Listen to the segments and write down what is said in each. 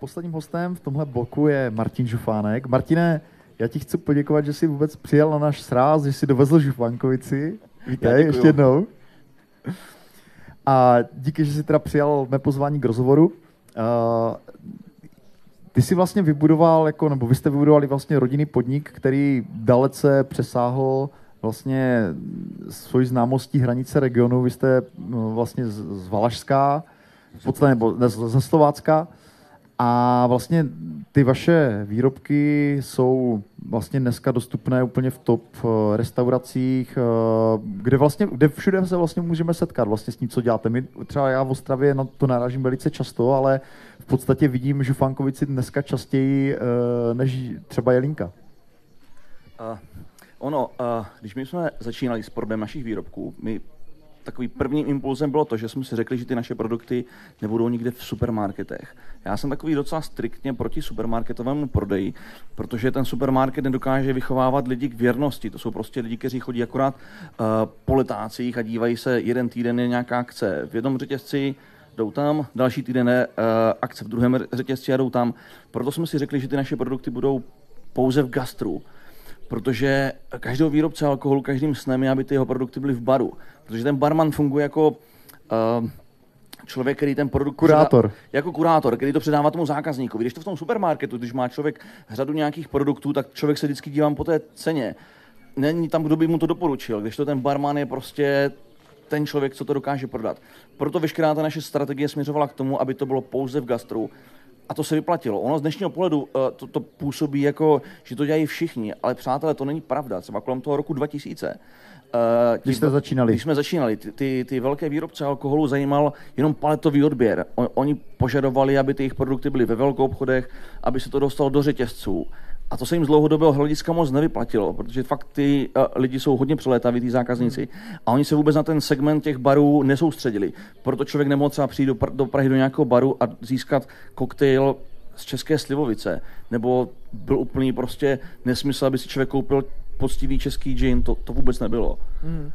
posledním hostem v tomhle bloku je Martin Žufánek. Martine, já ti chci poděkovat, že jsi vůbec přijel na náš sráz, že jsi dovezl Žufánkovici. Vítej ještě jednou. A díky, že jsi teda přijal mé pozvání k rozhovoru. Uh, ty jsi vlastně vybudoval, jako, nebo vy jste vybudovali vlastně rodinný podnik, který dalece přesáhl vlastně svoji známostí hranice regionu. Vy jste no, vlastně z, z Valašská, v podstatě, nebo ne, ze Slovácka. A vlastně ty vaše výrobky jsou vlastně dneska dostupné úplně v top eh, restauracích, eh, kde vlastně, kde všude se vlastně můžeme setkat vlastně s tím, co děláte. My, třeba já v Ostravě na to narážím velice často, ale v podstatě vidím Žufankovici dneska častěji eh, než třeba Jelinka. Uh, ono, uh, když my jsme začínali s prodejem našich výrobků, my takový prvním impulzem bylo to, že jsme si řekli, že ty naše produkty nebudou nikde v supermarketech. Já jsem takový docela striktně proti supermarketovému prodeji, protože ten supermarket nedokáže vychovávat lidi k věrnosti. To jsou prostě lidi, kteří chodí akorát uh, po letácích a dívají se, jeden týden je nějaká akce v jednom řetězci, jdou tam, další týden je uh, akce v druhém řetězci a jdou tam. Proto jsme si řekli, že ty naše produkty budou pouze v gastru protože každého výrobce alkoholu každým snem je, aby ty jeho produkty byly v baru. Protože ten barman funguje jako uh, člověk, který ten produkt... Kurátor. Předá, jako kurátor, který to předává tomu zákazníkovi. Když to v tom supermarketu, když má člověk řadu nějakých produktů, tak člověk se vždycky dívá po té ceně. Není tam, kdo by mu to doporučil. Když to ten barman je prostě ten člověk, co to dokáže prodat. Proto veškerá ta naše strategie směřovala k tomu, aby to bylo pouze v gastru, a to se vyplatilo. Ono z dnešního pohledu uh, to, to působí jako, že to dělají všichni, ale přátelé, to není pravda. Třeba kolem toho roku 2000 Uh, když jste začínali? Když jsme začínali, ty, ty, ty velké výrobce alkoholu zajímal jenom paletový odběr. O, oni požadovali, aby ty jejich produkty byly ve velkou obchodech, aby se to dostalo do řetězců. A to se jim z dlouhodobého hlediska moc nevyplatilo, protože fakt ty uh, lidi jsou hodně přelétaví, ty zákazníci, hmm. a oni se vůbec na ten segment těch barů nesoustředili. Proto člověk nemohl třeba přijít do, Pr- do Prahy do nějakého baru a získat koktejl z České Slivovice, nebo byl úplný prostě nesmysl, aby si člověk koupil poctivý český gin, to, to vůbec nebylo. Hmm.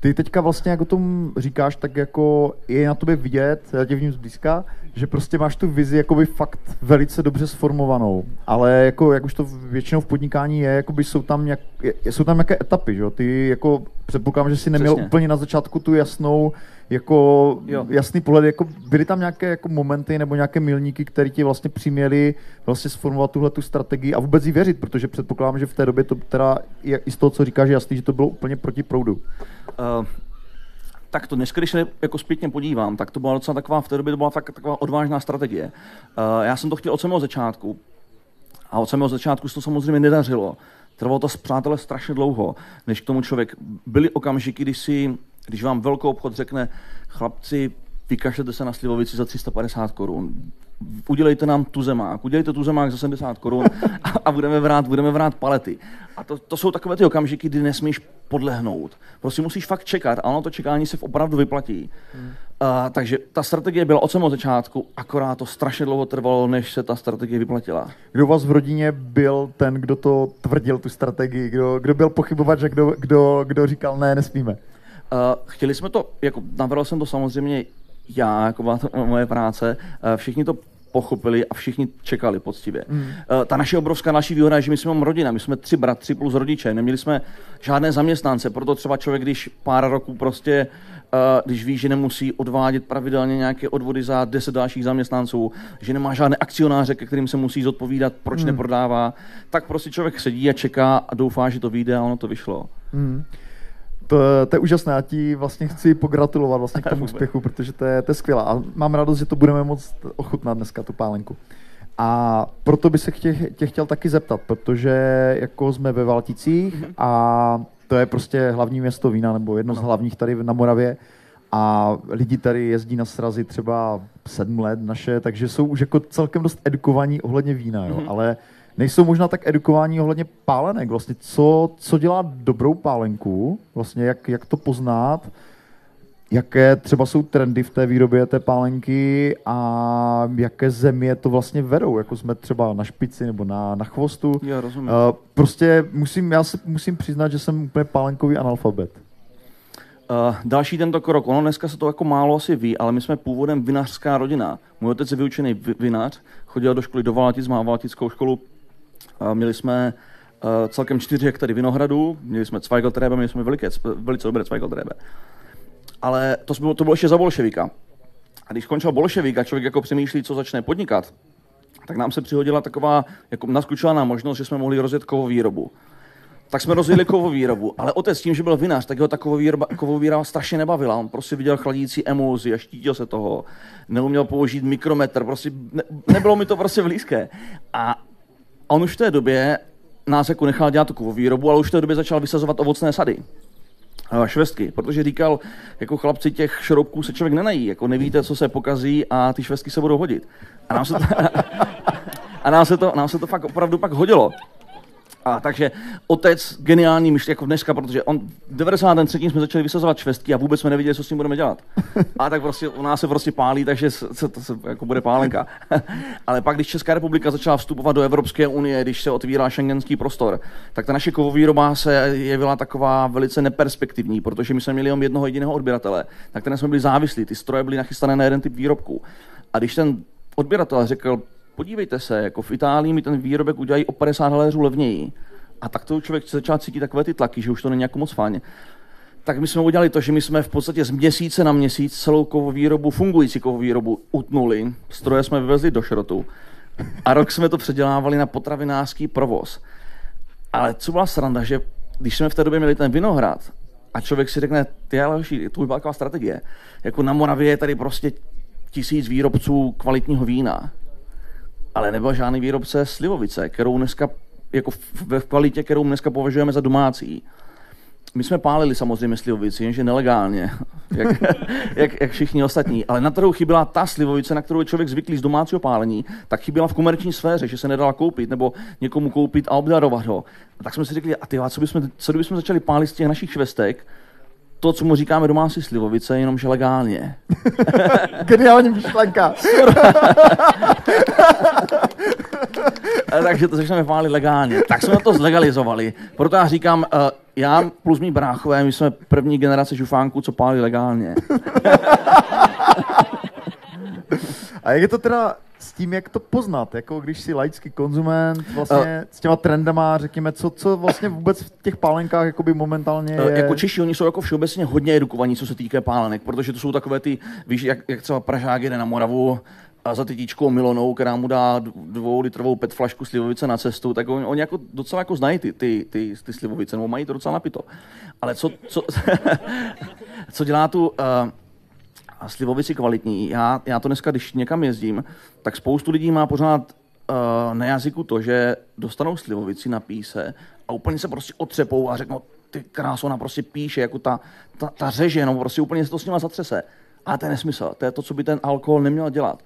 Ty teďka vlastně, jak o tom říkáš, tak jako je na tobě vidět, já tě vním zblízka, že prostě máš tu vizi jakoby fakt velice dobře sformovanou, ale jako, jak už to většinou v podnikání je, jakoby jsou tam, nějak, jsou tam nějaké etapy, že jo? Ty jako předpokládám, že jsi neměl Přesně. úplně na začátku tu jasnou, jako jo. jasný pohled, jako byly tam nějaké jako momenty nebo nějaké milníky, které ti vlastně přiměly vlastně sformovat tuhle tu strategii a vůbec jí věřit, protože předpokládám, že v té době to teda i z toho, co říkáš, jasný, že to bylo úplně proti proudu. Uh, tak to dneska, když se jako zpětně podívám, tak to byla docela taková, v té době to byla tak, taková odvážná strategie. Uh, já jsem to chtěl od samého začátku a od samého začátku se to samozřejmě nedařilo. Trvalo to přátelé strašně dlouho, než k tomu člověk. Byly okamžiky, kdy si, když vám velkou obchod řekne, chlapci, vykašlete se na slivovici za 350 korun udělejte nám tu zemák, udělejte tu zemák za 70 korun a, a budeme vrát, budeme vrát palety. A to, to jsou takové ty okamžiky, kdy nesmíš podlehnout. Prostě musíš fakt čekat a ono to čekání se opravdu vyplatí. Hmm. Uh, takže ta strategie byla od samého začátku, akorát to strašně dlouho trvalo, než se ta strategie vyplatila. Kdo u vás v rodině byl ten, kdo to tvrdil, tu strategii? Kdo, kdo byl pochybovat, že kdo, kdo, kdo říkal, ne, nesmíme? Uh, chtěli jsme to, jako navrhl jsem to samozřejmě já, jako byla to moje práce, uh, všichni to pochopili a všichni čekali poctivě. Mm. Ta naše obrovská naší výhoda je, že my jsme rodina, my jsme tři bratři plus rodiče, neměli jsme žádné zaměstnance, proto třeba člověk, když pár roků prostě když ví, že nemusí odvádět pravidelně nějaké odvody za deset dalších zaměstnanců, že nemá žádné akcionáře, ke kterým se musí zodpovídat, proč mm. neprodává, tak prostě člověk sedí a čeká a doufá, že to vyjde a ono to vyšlo. Mm. To, to je úžasné, já ti vlastně chci pogratulovat vlastně k tomu úspěchu, protože to je, to je skvělé a mám radost, že to budeme moct ochutnat dneska, tu pálenku. A proto by se tě, tě chtěl taky zeptat, protože jako jsme ve Valticích mm-hmm. a to je prostě hlavní město vína, nebo jedno no. z hlavních tady na Moravě a lidi tady jezdí na srazy třeba sedm let naše, takže jsou už jako celkem dost edukovaní ohledně vína, jo? Mm-hmm. ale nejsou možná tak edukováni ohledně pálenek. Vlastně co, co dělá dobrou pálenku, vlastně jak, jak to poznat, jaké třeba jsou trendy v té výrobě té pálenky a jaké země to vlastně vedou, jako jsme třeba na špici nebo na, na chvostu. Já rozumím. Uh, prostě musím, já se musím přiznat, že jsem úplně pálenkový analfabet. Uh, další tento krok, ono dneska se to jako málo asi ví, ale my jsme původem vinařská rodina. Můj otec je vyučený vinař, chodil do školy do Valatic, má Valatickou školu. Měli jsme uh, celkem čtyři hektary vinohradu, měli jsme Zweigeltrebe, měli jsme veliké, velice dobré Zweigeltrebe. Ale to, bylo, to bylo ještě za bolševika. A když skončil bolševik a člověk jako přemýšlí, co začne podnikat, tak nám se přihodila taková, jako naskočila nám možnost, že jsme mohli rozjet kovovou výrobu tak jsme rozjeli kovovou výrobu. Ale otec tím, že byl vinař, tak ho ta kovovou výroba strašně nebavila. On prostě viděl chladící emulzi a štítil se toho. Neuměl použít mikrometr, prostě ne, nebylo mi to prostě blízké. A on už v té době nás jako nechal dělat tu výrobu, ale už v té době začal vysazovat ovocné sady švestky, protože říkal, jako chlapci těch šroubků se člověk nenají, jako nevíte, co se pokazí a ty švestky se budou hodit. A nám se to, a nám se to, nám se to fakt opravdu pak hodilo. A takže otec geniální myšlí jako dneska, protože on v 93. jsme začali vysazovat švestky a vůbec jsme nevěděli, co s tím budeme dělat. A tak prostě u nás se prostě pálí, takže se, to se, jako bude pálenka. Ale pak, když Česká republika začala vstupovat do Evropské unie, když se otvírá šengenský prostor, tak ta naše kovovýroba se jevila taková velice neperspektivní, protože my jsme měli jenom jednoho jediného odběratele, na kterém jsme byli závislí. Ty stroje byly nachystané na jeden typ výrobků. A když ten odběratel řekl, podívejte se, jako v Itálii mi ten výrobek udělají o 50 haléřů levněji. A tak to člověk začal cítit takové ty tlaky, že už to není jako moc fajn. Tak my jsme udělali to, že my jsme v podstatě z měsíce na měsíc celou kovovýrobu, fungující kovovýrobu utnuli, stroje jsme vyvezli do šrotu a rok jsme to předělávali na potravinářský provoz. Ale co byla sranda, že když jsme v té době měli ten vinohrad a člověk si řekne, ty ale to byla taková strategie. Jako na Moravě je tady prostě tisíc výrobců kvalitního vína ale nebyl žádný výrobce slivovice, kterou dneska, jako ve kvalitě, kterou dneska považujeme za domácí. My jsme pálili samozřejmě slivovici, jenže nelegálně, jak, jak, jak, všichni ostatní. Ale na trhu chyběla ta slivovice, na kterou je člověk zvyklý z domácího pálení, tak chyběla v komerční sféře, že se nedala koupit nebo někomu koupit a obdarovat ho. A tak jsme si řekli, a ty, co bychom, co bychom začali pálit z těch našich švestek, to, co mu říkáme domácí slivovice, jenomže legálně. Geniální myšlenka. Takže to začneme pálit legálně. Tak jsme to zlegalizovali. Proto já říkám, uh, já plus mý bráchové, my jsme první generace žufánků, co pálí legálně. A jak je to teda s tím, jak to poznat, jako když si laický konzument, vlastně uh, s těma trendama, řekněme, co, co vlastně vůbec v těch pálenkách jakoby momentálně je... Jako Češi, oni jsou jako všeobecně hodně edukovaní, co se týká pálenek, protože to jsou takové ty, víš, jak, jak třeba Pražák jede na Moravu, a za tytičkou Milonou, která mu dá dvou litrovou pet flašku slivovice na cestu, tak oni, oni jako docela jako znají ty, ty, ty, ty slivovice, nebo mají to docela napito. Ale co, co, co dělá tu uh, slivovici kvalitní? Já, já to dneska, když někam jezdím, tak spoustu lidí má pořád uh, na jazyku to, že dostanou slivovici, na píse a úplně se prostě otřepou a řeknou, ty krásu, ona prostě píše, jako ta, ta, ta řeže, no prostě úplně se to s nima zatřese. A to je nesmysl, to je to, co by ten alkohol neměl dělat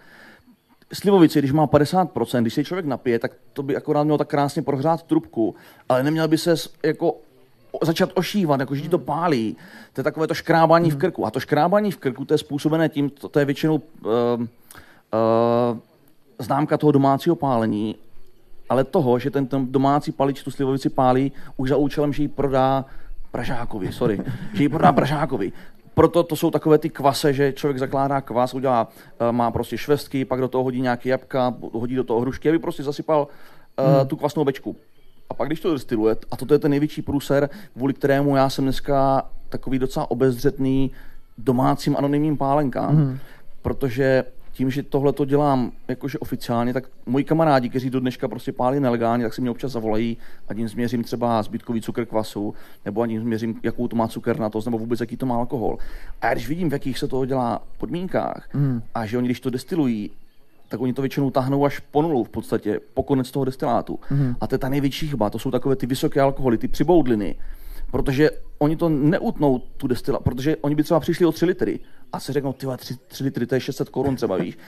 slivovici, když má 50%, když se člověk napije, tak to by akorát mělo tak krásně prohřát trubku, ale neměl by se jako začat ošívat, jako že ti to pálí. To je takové to škrábání v hmm. krku. A to škrábání v krku, to je způsobené tím, to, to je většinou uh, uh, známka toho domácího pálení, ale toho, že ten, ten domácí palič tu slivovici pálí už za účelem, že ji prodá Pražákovi, sorry, že ji prodá Pražákovi proto to jsou takové ty kvase, že člověk zakládá kvas, udělá, eh, má prostě švestky, pak do toho hodí nějaké jabka, hodí do toho hrušky, aby prostě zasypal uh, hmm. tu kvasnou bečku. A pak, když to destiluje, a toto je ten největší průser, kvůli kterému já jsem dneska takový docela obezřetný domácím anonymním pálenkám, hmm. protože tím, že tohle to dělám jakože oficiálně, tak moji kamarádi, kteří do dneška prostě pálí nelegálně, tak si mě občas zavolají, ať jim změřím třeba zbytkový cukr kvasu, nebo jim změřím, jakou to má cukerna, nebo vůbec jaký to má alkohol. A já když vidím, v jakých se toho dělá podmínkách, mm. a že oni, když to destilují, tak oni to většinou tahnou až po nulu v podstatě, po konec toho destilátu. Mm. A to je ta největší chyba, to jsou takové ty vysoké alkoholy, ty přiboudliny, protože oni to neutnou tu destilaci, protože oni by třeba přišli o 3 litry a si řeknou, ty 3, 3 litry, to je 600 korun třeba, víš.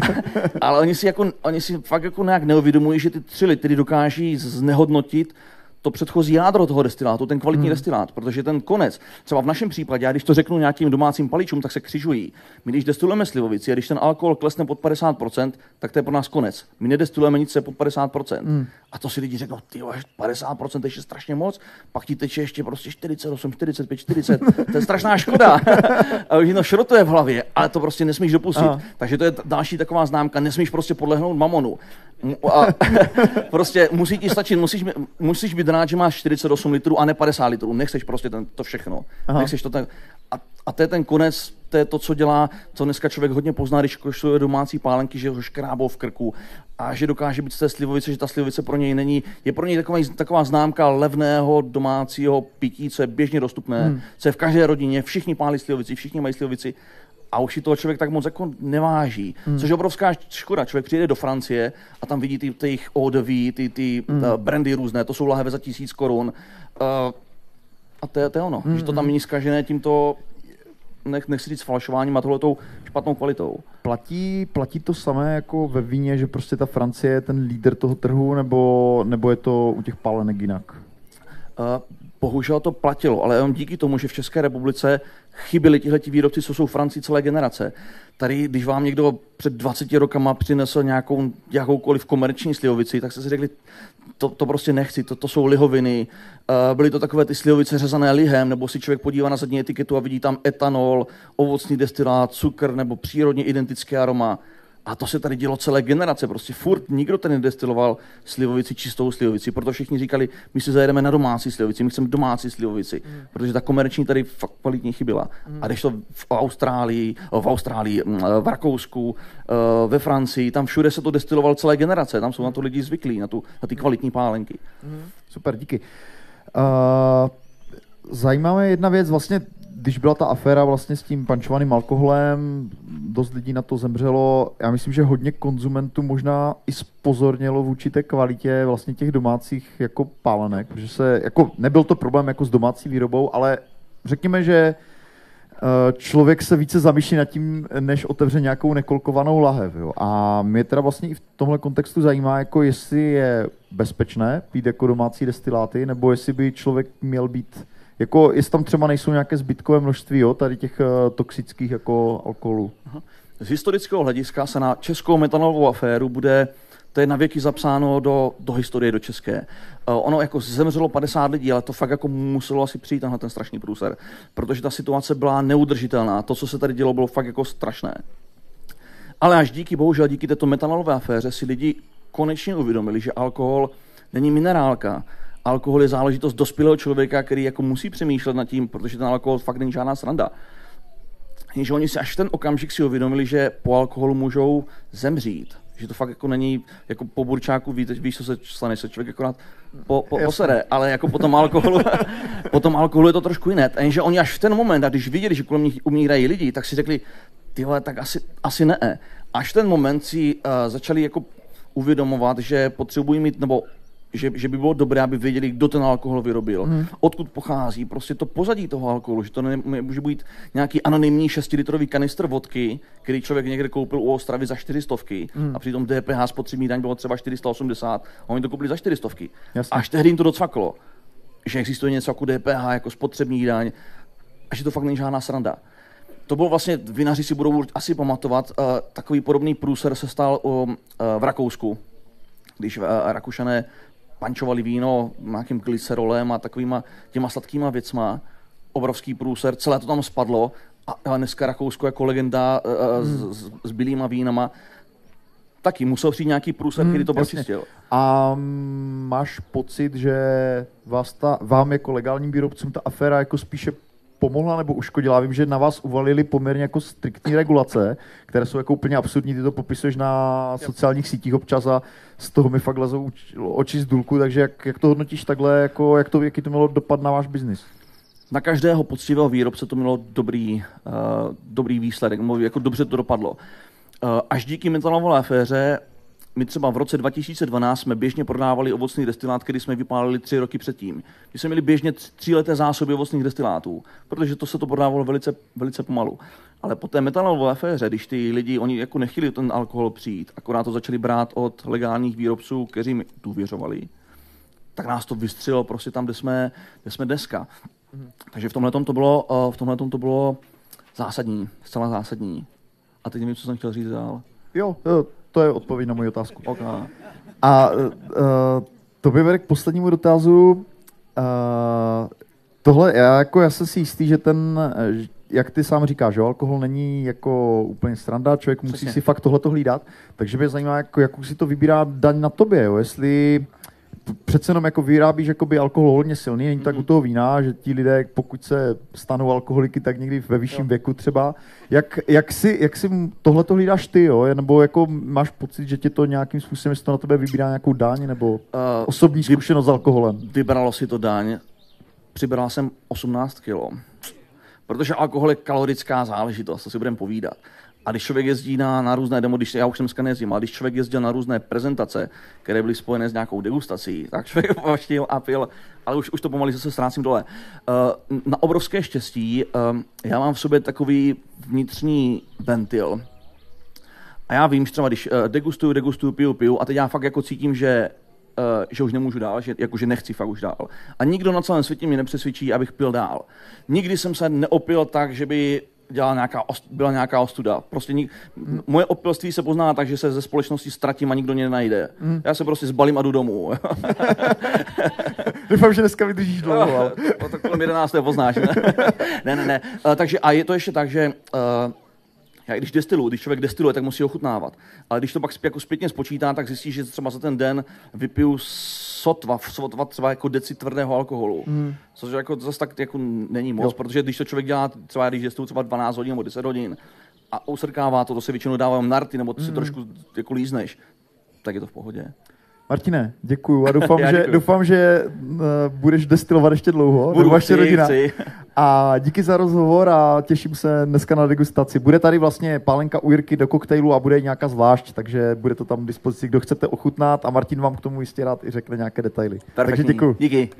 Ale oni si, jako, oni si fakt jako nějak neuvědomují, že ty 3 litry dokáží znehodnotit to předchozí jádro toho destilátu, ten kvalitní hmm. destilát, protože ten konec, třeba v našem případě, já když to řeknu nějakým domácím paličům, tak se křižují. My když destilujeme slivovici a když ten alkohol klesne pod 50%, tak to je pro nás konec. My nedestilujeme nic, pod 50%. Hmm. A to si lidi řeknou, ty 50% je strašně moc, pak ti teče ještě prostě 48, 45, 40, to je strašná škoda. a už to šrotuje v hlavě, ale to prostě nesmíš dopustit. Aha. Takže to je další taková známka, nesmíš prostě podlehnout mamonu. A prostě musí ti stačit, musíš, musíš být rád, že máš 48 litrů a ne 50 litrů. Nechceš prostě ten, to všechno. Aha. Nechceš to ten, a, a to je ten konec, to je to, co dělá, co dneska člověk hodně pozná, když košuje domácí pálenky, že ho škrábou v krku a že dokáže být z té slivovice, že ta slivovice pro něj není, je pro něj taková, taková známka levného domácího pití, co je běžně dostupné, hmm. co je v každé rodině, všichni pálí slivovici, všichni mají slivovici a už si toho člověk tak moc jako neváží. Hmm. Což je obrovská škoda. Člověk přijde do Francie a tam vidí ty, ty jejich ODV, ty, ty hmm. uh, brandy různé, to jsou lahve za tisíc korun. Uh, a to je, to je ono, hmm. že to tam není zkažené tímto nech, nechci říct falšováním a tohletou špatnou kvalitou. Platí, platí to samé jako ve víně, že prostě ta Francie je ten líder toho trhu, nebo, nebo je to u těch pálenek jinak? Uh, bohužel to platilo, ale jenom díky tomu, že v České republice chyběli tihle výrobci, co jsou Francii celé generace. Tady, když vám někdo před 20 rokama přinesl nějakou, jakoukoliv komerční slivovici, tak jste si řekli, to, to prostě nechci, to, to jsou lihoviny. Uh, byly to takové ty slivovice řezané lihem, nebo si člověk podívá na zadní etiketu a vidí tam etanol, ovocný destilát, cukr nebo přírodně identické aroma. A to se tady dělo celé generace, prostě furt nikdo tady nedestiloval slivovici, čistou slivovici, proto všichni říkali, my si zajedeme na domácí slivovici, my chceme domácí slivovici, mm. protože ta komerční tady fakt kvalitně chyběla. Mm. A když to v Austrálii, v Austrálii, mm, v Rakousku, eh, ve Francii, tam všude se to destiloval celé generace, tam jsou na to lidi zvyklí, na, tu, na ty kvalitní pálenky. Mm. Super, díky. Uh, zajímavá jedna věc, vlastně když byla ta aféra vlastně s tím pančovaným alkoholem, dost lidí na to zemřelo. Já myslím, že hodně konzumentů možná i spozornělo vůči té kvalitě vlastně těch domácích jako pálenek, protože se, jako nebyl to problém jako s domácí výrobou, ale řekněme, že eh, člověk se více zamýšlí nad tím, než otevře nějakou nekolkovanou lahev. Jo. A mě teda vlastně i v tomhle kontextu zajímá, jako jestli je bezpečné pít jako domácí destiláty, nebo jestli by člověk měl být jako, jestli tam třeba nejsou nějaké zbytkové množství jo, tady těch uh, toxických jako alkoholů. Aha. Z historického hlediska se na českou metanolovou aféru bude to je navěky zapsáno do, do historie, do české. Uh, ono jako zemřelo 50 lidí, ale to fakt jako muselo asi přijít na ten strašný průser, protože ta situace byla neudržitelná. To, co se tady dělo, bylo fakt jako strašné. Ale až díky, bohužel díky této metanolové aféře si lidi konečně uvědomili, že alkohol není minerálka, alkohol je záležitost dospělého člověka, který jako musí přemýšlet nad tím, protože ten alkohol fakt není žádná sranda. Že oni si až v ten okamžik si uvědomili, že po alkoholu můžou zemřít. Že to fakt jako není, jako po burčáku víte, víš, co se stane, se člověk akorát po, po, posere, ale jako po tom alkoholu, po tom alkoholu je to trošku jiné. Jenže oni až v ten moment, a když viděli, že kolem nich umírají lidi, tak si řekli, ty tak asi, asi ne. Až ten moment si uh, začali jako uvědomovat, že potřebují mít, nebo že, že by bylo dobré, aby věděli, kdo ten alkohol vyrobil, hmm. odkud pochází, prostě to pozadí toho alkoholu, že to nemůže být nějaký anonymní 6-litrový kanistr vodky, který člověk někde koupil u Ostravy za 400 hmm. a přitom DPH spotřební daň bylo třeba 480 a oni to koupili za 400. Jasně. Až tehdy jim to docvaklo, že existuje něco jako DPH, jako spotřební daň a že to fakt není žádná sranda. To bylo vlastně, vinaři si budou asi pamatovat, uh, takový podobný průser se stal uh, v Rakousku, když uh, Rakušané pančovali víno nějakým glycerolem a takovýma těma sladkýma věcma. Obrovský průser, celé to tam spadlo. A dneska Rakousko jako legenda uh, hmm. s, s bílýma vínama taky musel přijít nějaký průser, hmm, který to pročistil. A máš pocit, že vás ta, vám jako legálním výrobcům ta aféra jako spíše pomohla nebo uškodila? Vím, že na vás uvalili poměrně jako striktní regulace, které jsou jako úplně absurdní. Ty to popisuješ na sociálních sítích občas a z toho mi fakt lezou oči z důlku, takže jak, jak to hodnotíš takhle, jako, jak to, jaký to mělo dopad na váš biznis? Na každého poctivého výrobce to mělo dobrý, uh, dobrý výsledek, jako dobře to dopadlo. Uh, až díky metalovové aféře my třeba v roce 2012 jsme běžně prodávali ovocný destilát, který jsme vypálili tři roky předtím. My jsme měli běžně tříleté zásoby ovocných destilátů, protože to se to prodávalo velice, velice pomalu. Ale po té metalové aféře, když ty lidi, oni jako nechtěli ten alkohol přijít, akorát to začali brát od legálních výrobců, kteří mi důvěřovali, tak nás to vystřelilo prostě tam, kde jsme, kde jsme dneska. Takže v tomhle to bylo, uh, v tomhle to bylo zásadní, zcela zásadní. A teď nevím, co jsem chtěl říct dál. Jo, jo to je odpověď na moji otázku. Okay. A uh, to by vede k poslednímu dotazu. Uh, tohle, já, jako, já jsem si jistý, že ten, jak ty sám říkáš, že alkohol není jako úplně stranda, člověk musí Přesně. si fakt tohle hlídat, takže mě zajímá, jako, jak si to vybírá daň na tobě, jo? jestli přece jenom jako vyrábíš jakoby alkohol hodně silný, není tak u toho vína, že ti lidé, pokud se stanou alkoholiky, tak někdy ve vyšším jo. věku třeba. Jak, jak, si, jak si tohle to hlídáš ty, jo? nebo jako máš pocit, že tě to nějakým způsobem, to na tebe vybírá nějakou daň, nebo uh, osobní zkušenost s alkoholem? Vybralo si to daň, přibral jsem 18 kilo. Protože alkohol je kalorická záležitost, to si budeme povídat. A když člověk jezdí na, na různé demo, když já už jsem dneska nejezdím, ale když člověk jezdil na různé prezentace, které byly spojené s nějakou degustací, tak člověk vaštil a pil, ale už, už to pomalu zase ztrácím dole. Uh, na obrovské štěstí uh, já mám v sobě takový vnitřní ventil. A já vím, že třeba když uh, degustuju, degustuju, piju, piju a teď já fakt jako cítím, že Uh, že už nemůžu dál, že, jako, že nechci fakt už dál. A nikdo na celém světě mě nepřesvědčí, abych pil dál. Nikdy jsem se neopil tak, že by dělala nějaká, byla nějaká ostuda. Prostě nik, mm. moje opilství se pozná tak, že se ze společnosti ztratím a nikdo mě nenajde. Mm. Já se prostě zbalím a jdu domů. Doufám, že dneska vydržíš dlouho. Ale... to, to kolem 11. poznáš. Ne, ne, ne. ne. Uh, takže a je to ještě tak, že uh, já když destiluju, když člověk destiluje, tak musí ochutnávat. Ale když to pak jako zpětně spočítá, tak zjistí, že třeba za ten den vypiju sotva, sotva třeba jako deci tvrdého alkoholu. Mm. Což jako zase tak jako není moc, jo. protože když to člověk dělá, třeba když destiluju třeba 12 hodin nebo 10 hodin a usrkává to, to se většinou dává narty, nebo to si mm. trošku jako lízneš, tak je to v pohodě. Martine, děkuju a doufám, že, doufám, že uh, budeš destilovat ještě dlouho. Budu, vaše rodina. Chci. A díky za rozhovor a těším se dneska na degustaci. Bude tady vlastně pálenka u Jirky do koktejlu a bude nějaká zvlášť, takže bude to tam k dispozici, kdo chcete ochutnat a Martin vám k tomu jistě rád i řekne nějaké detaily. Perfektní. Takže děkuju. Díky.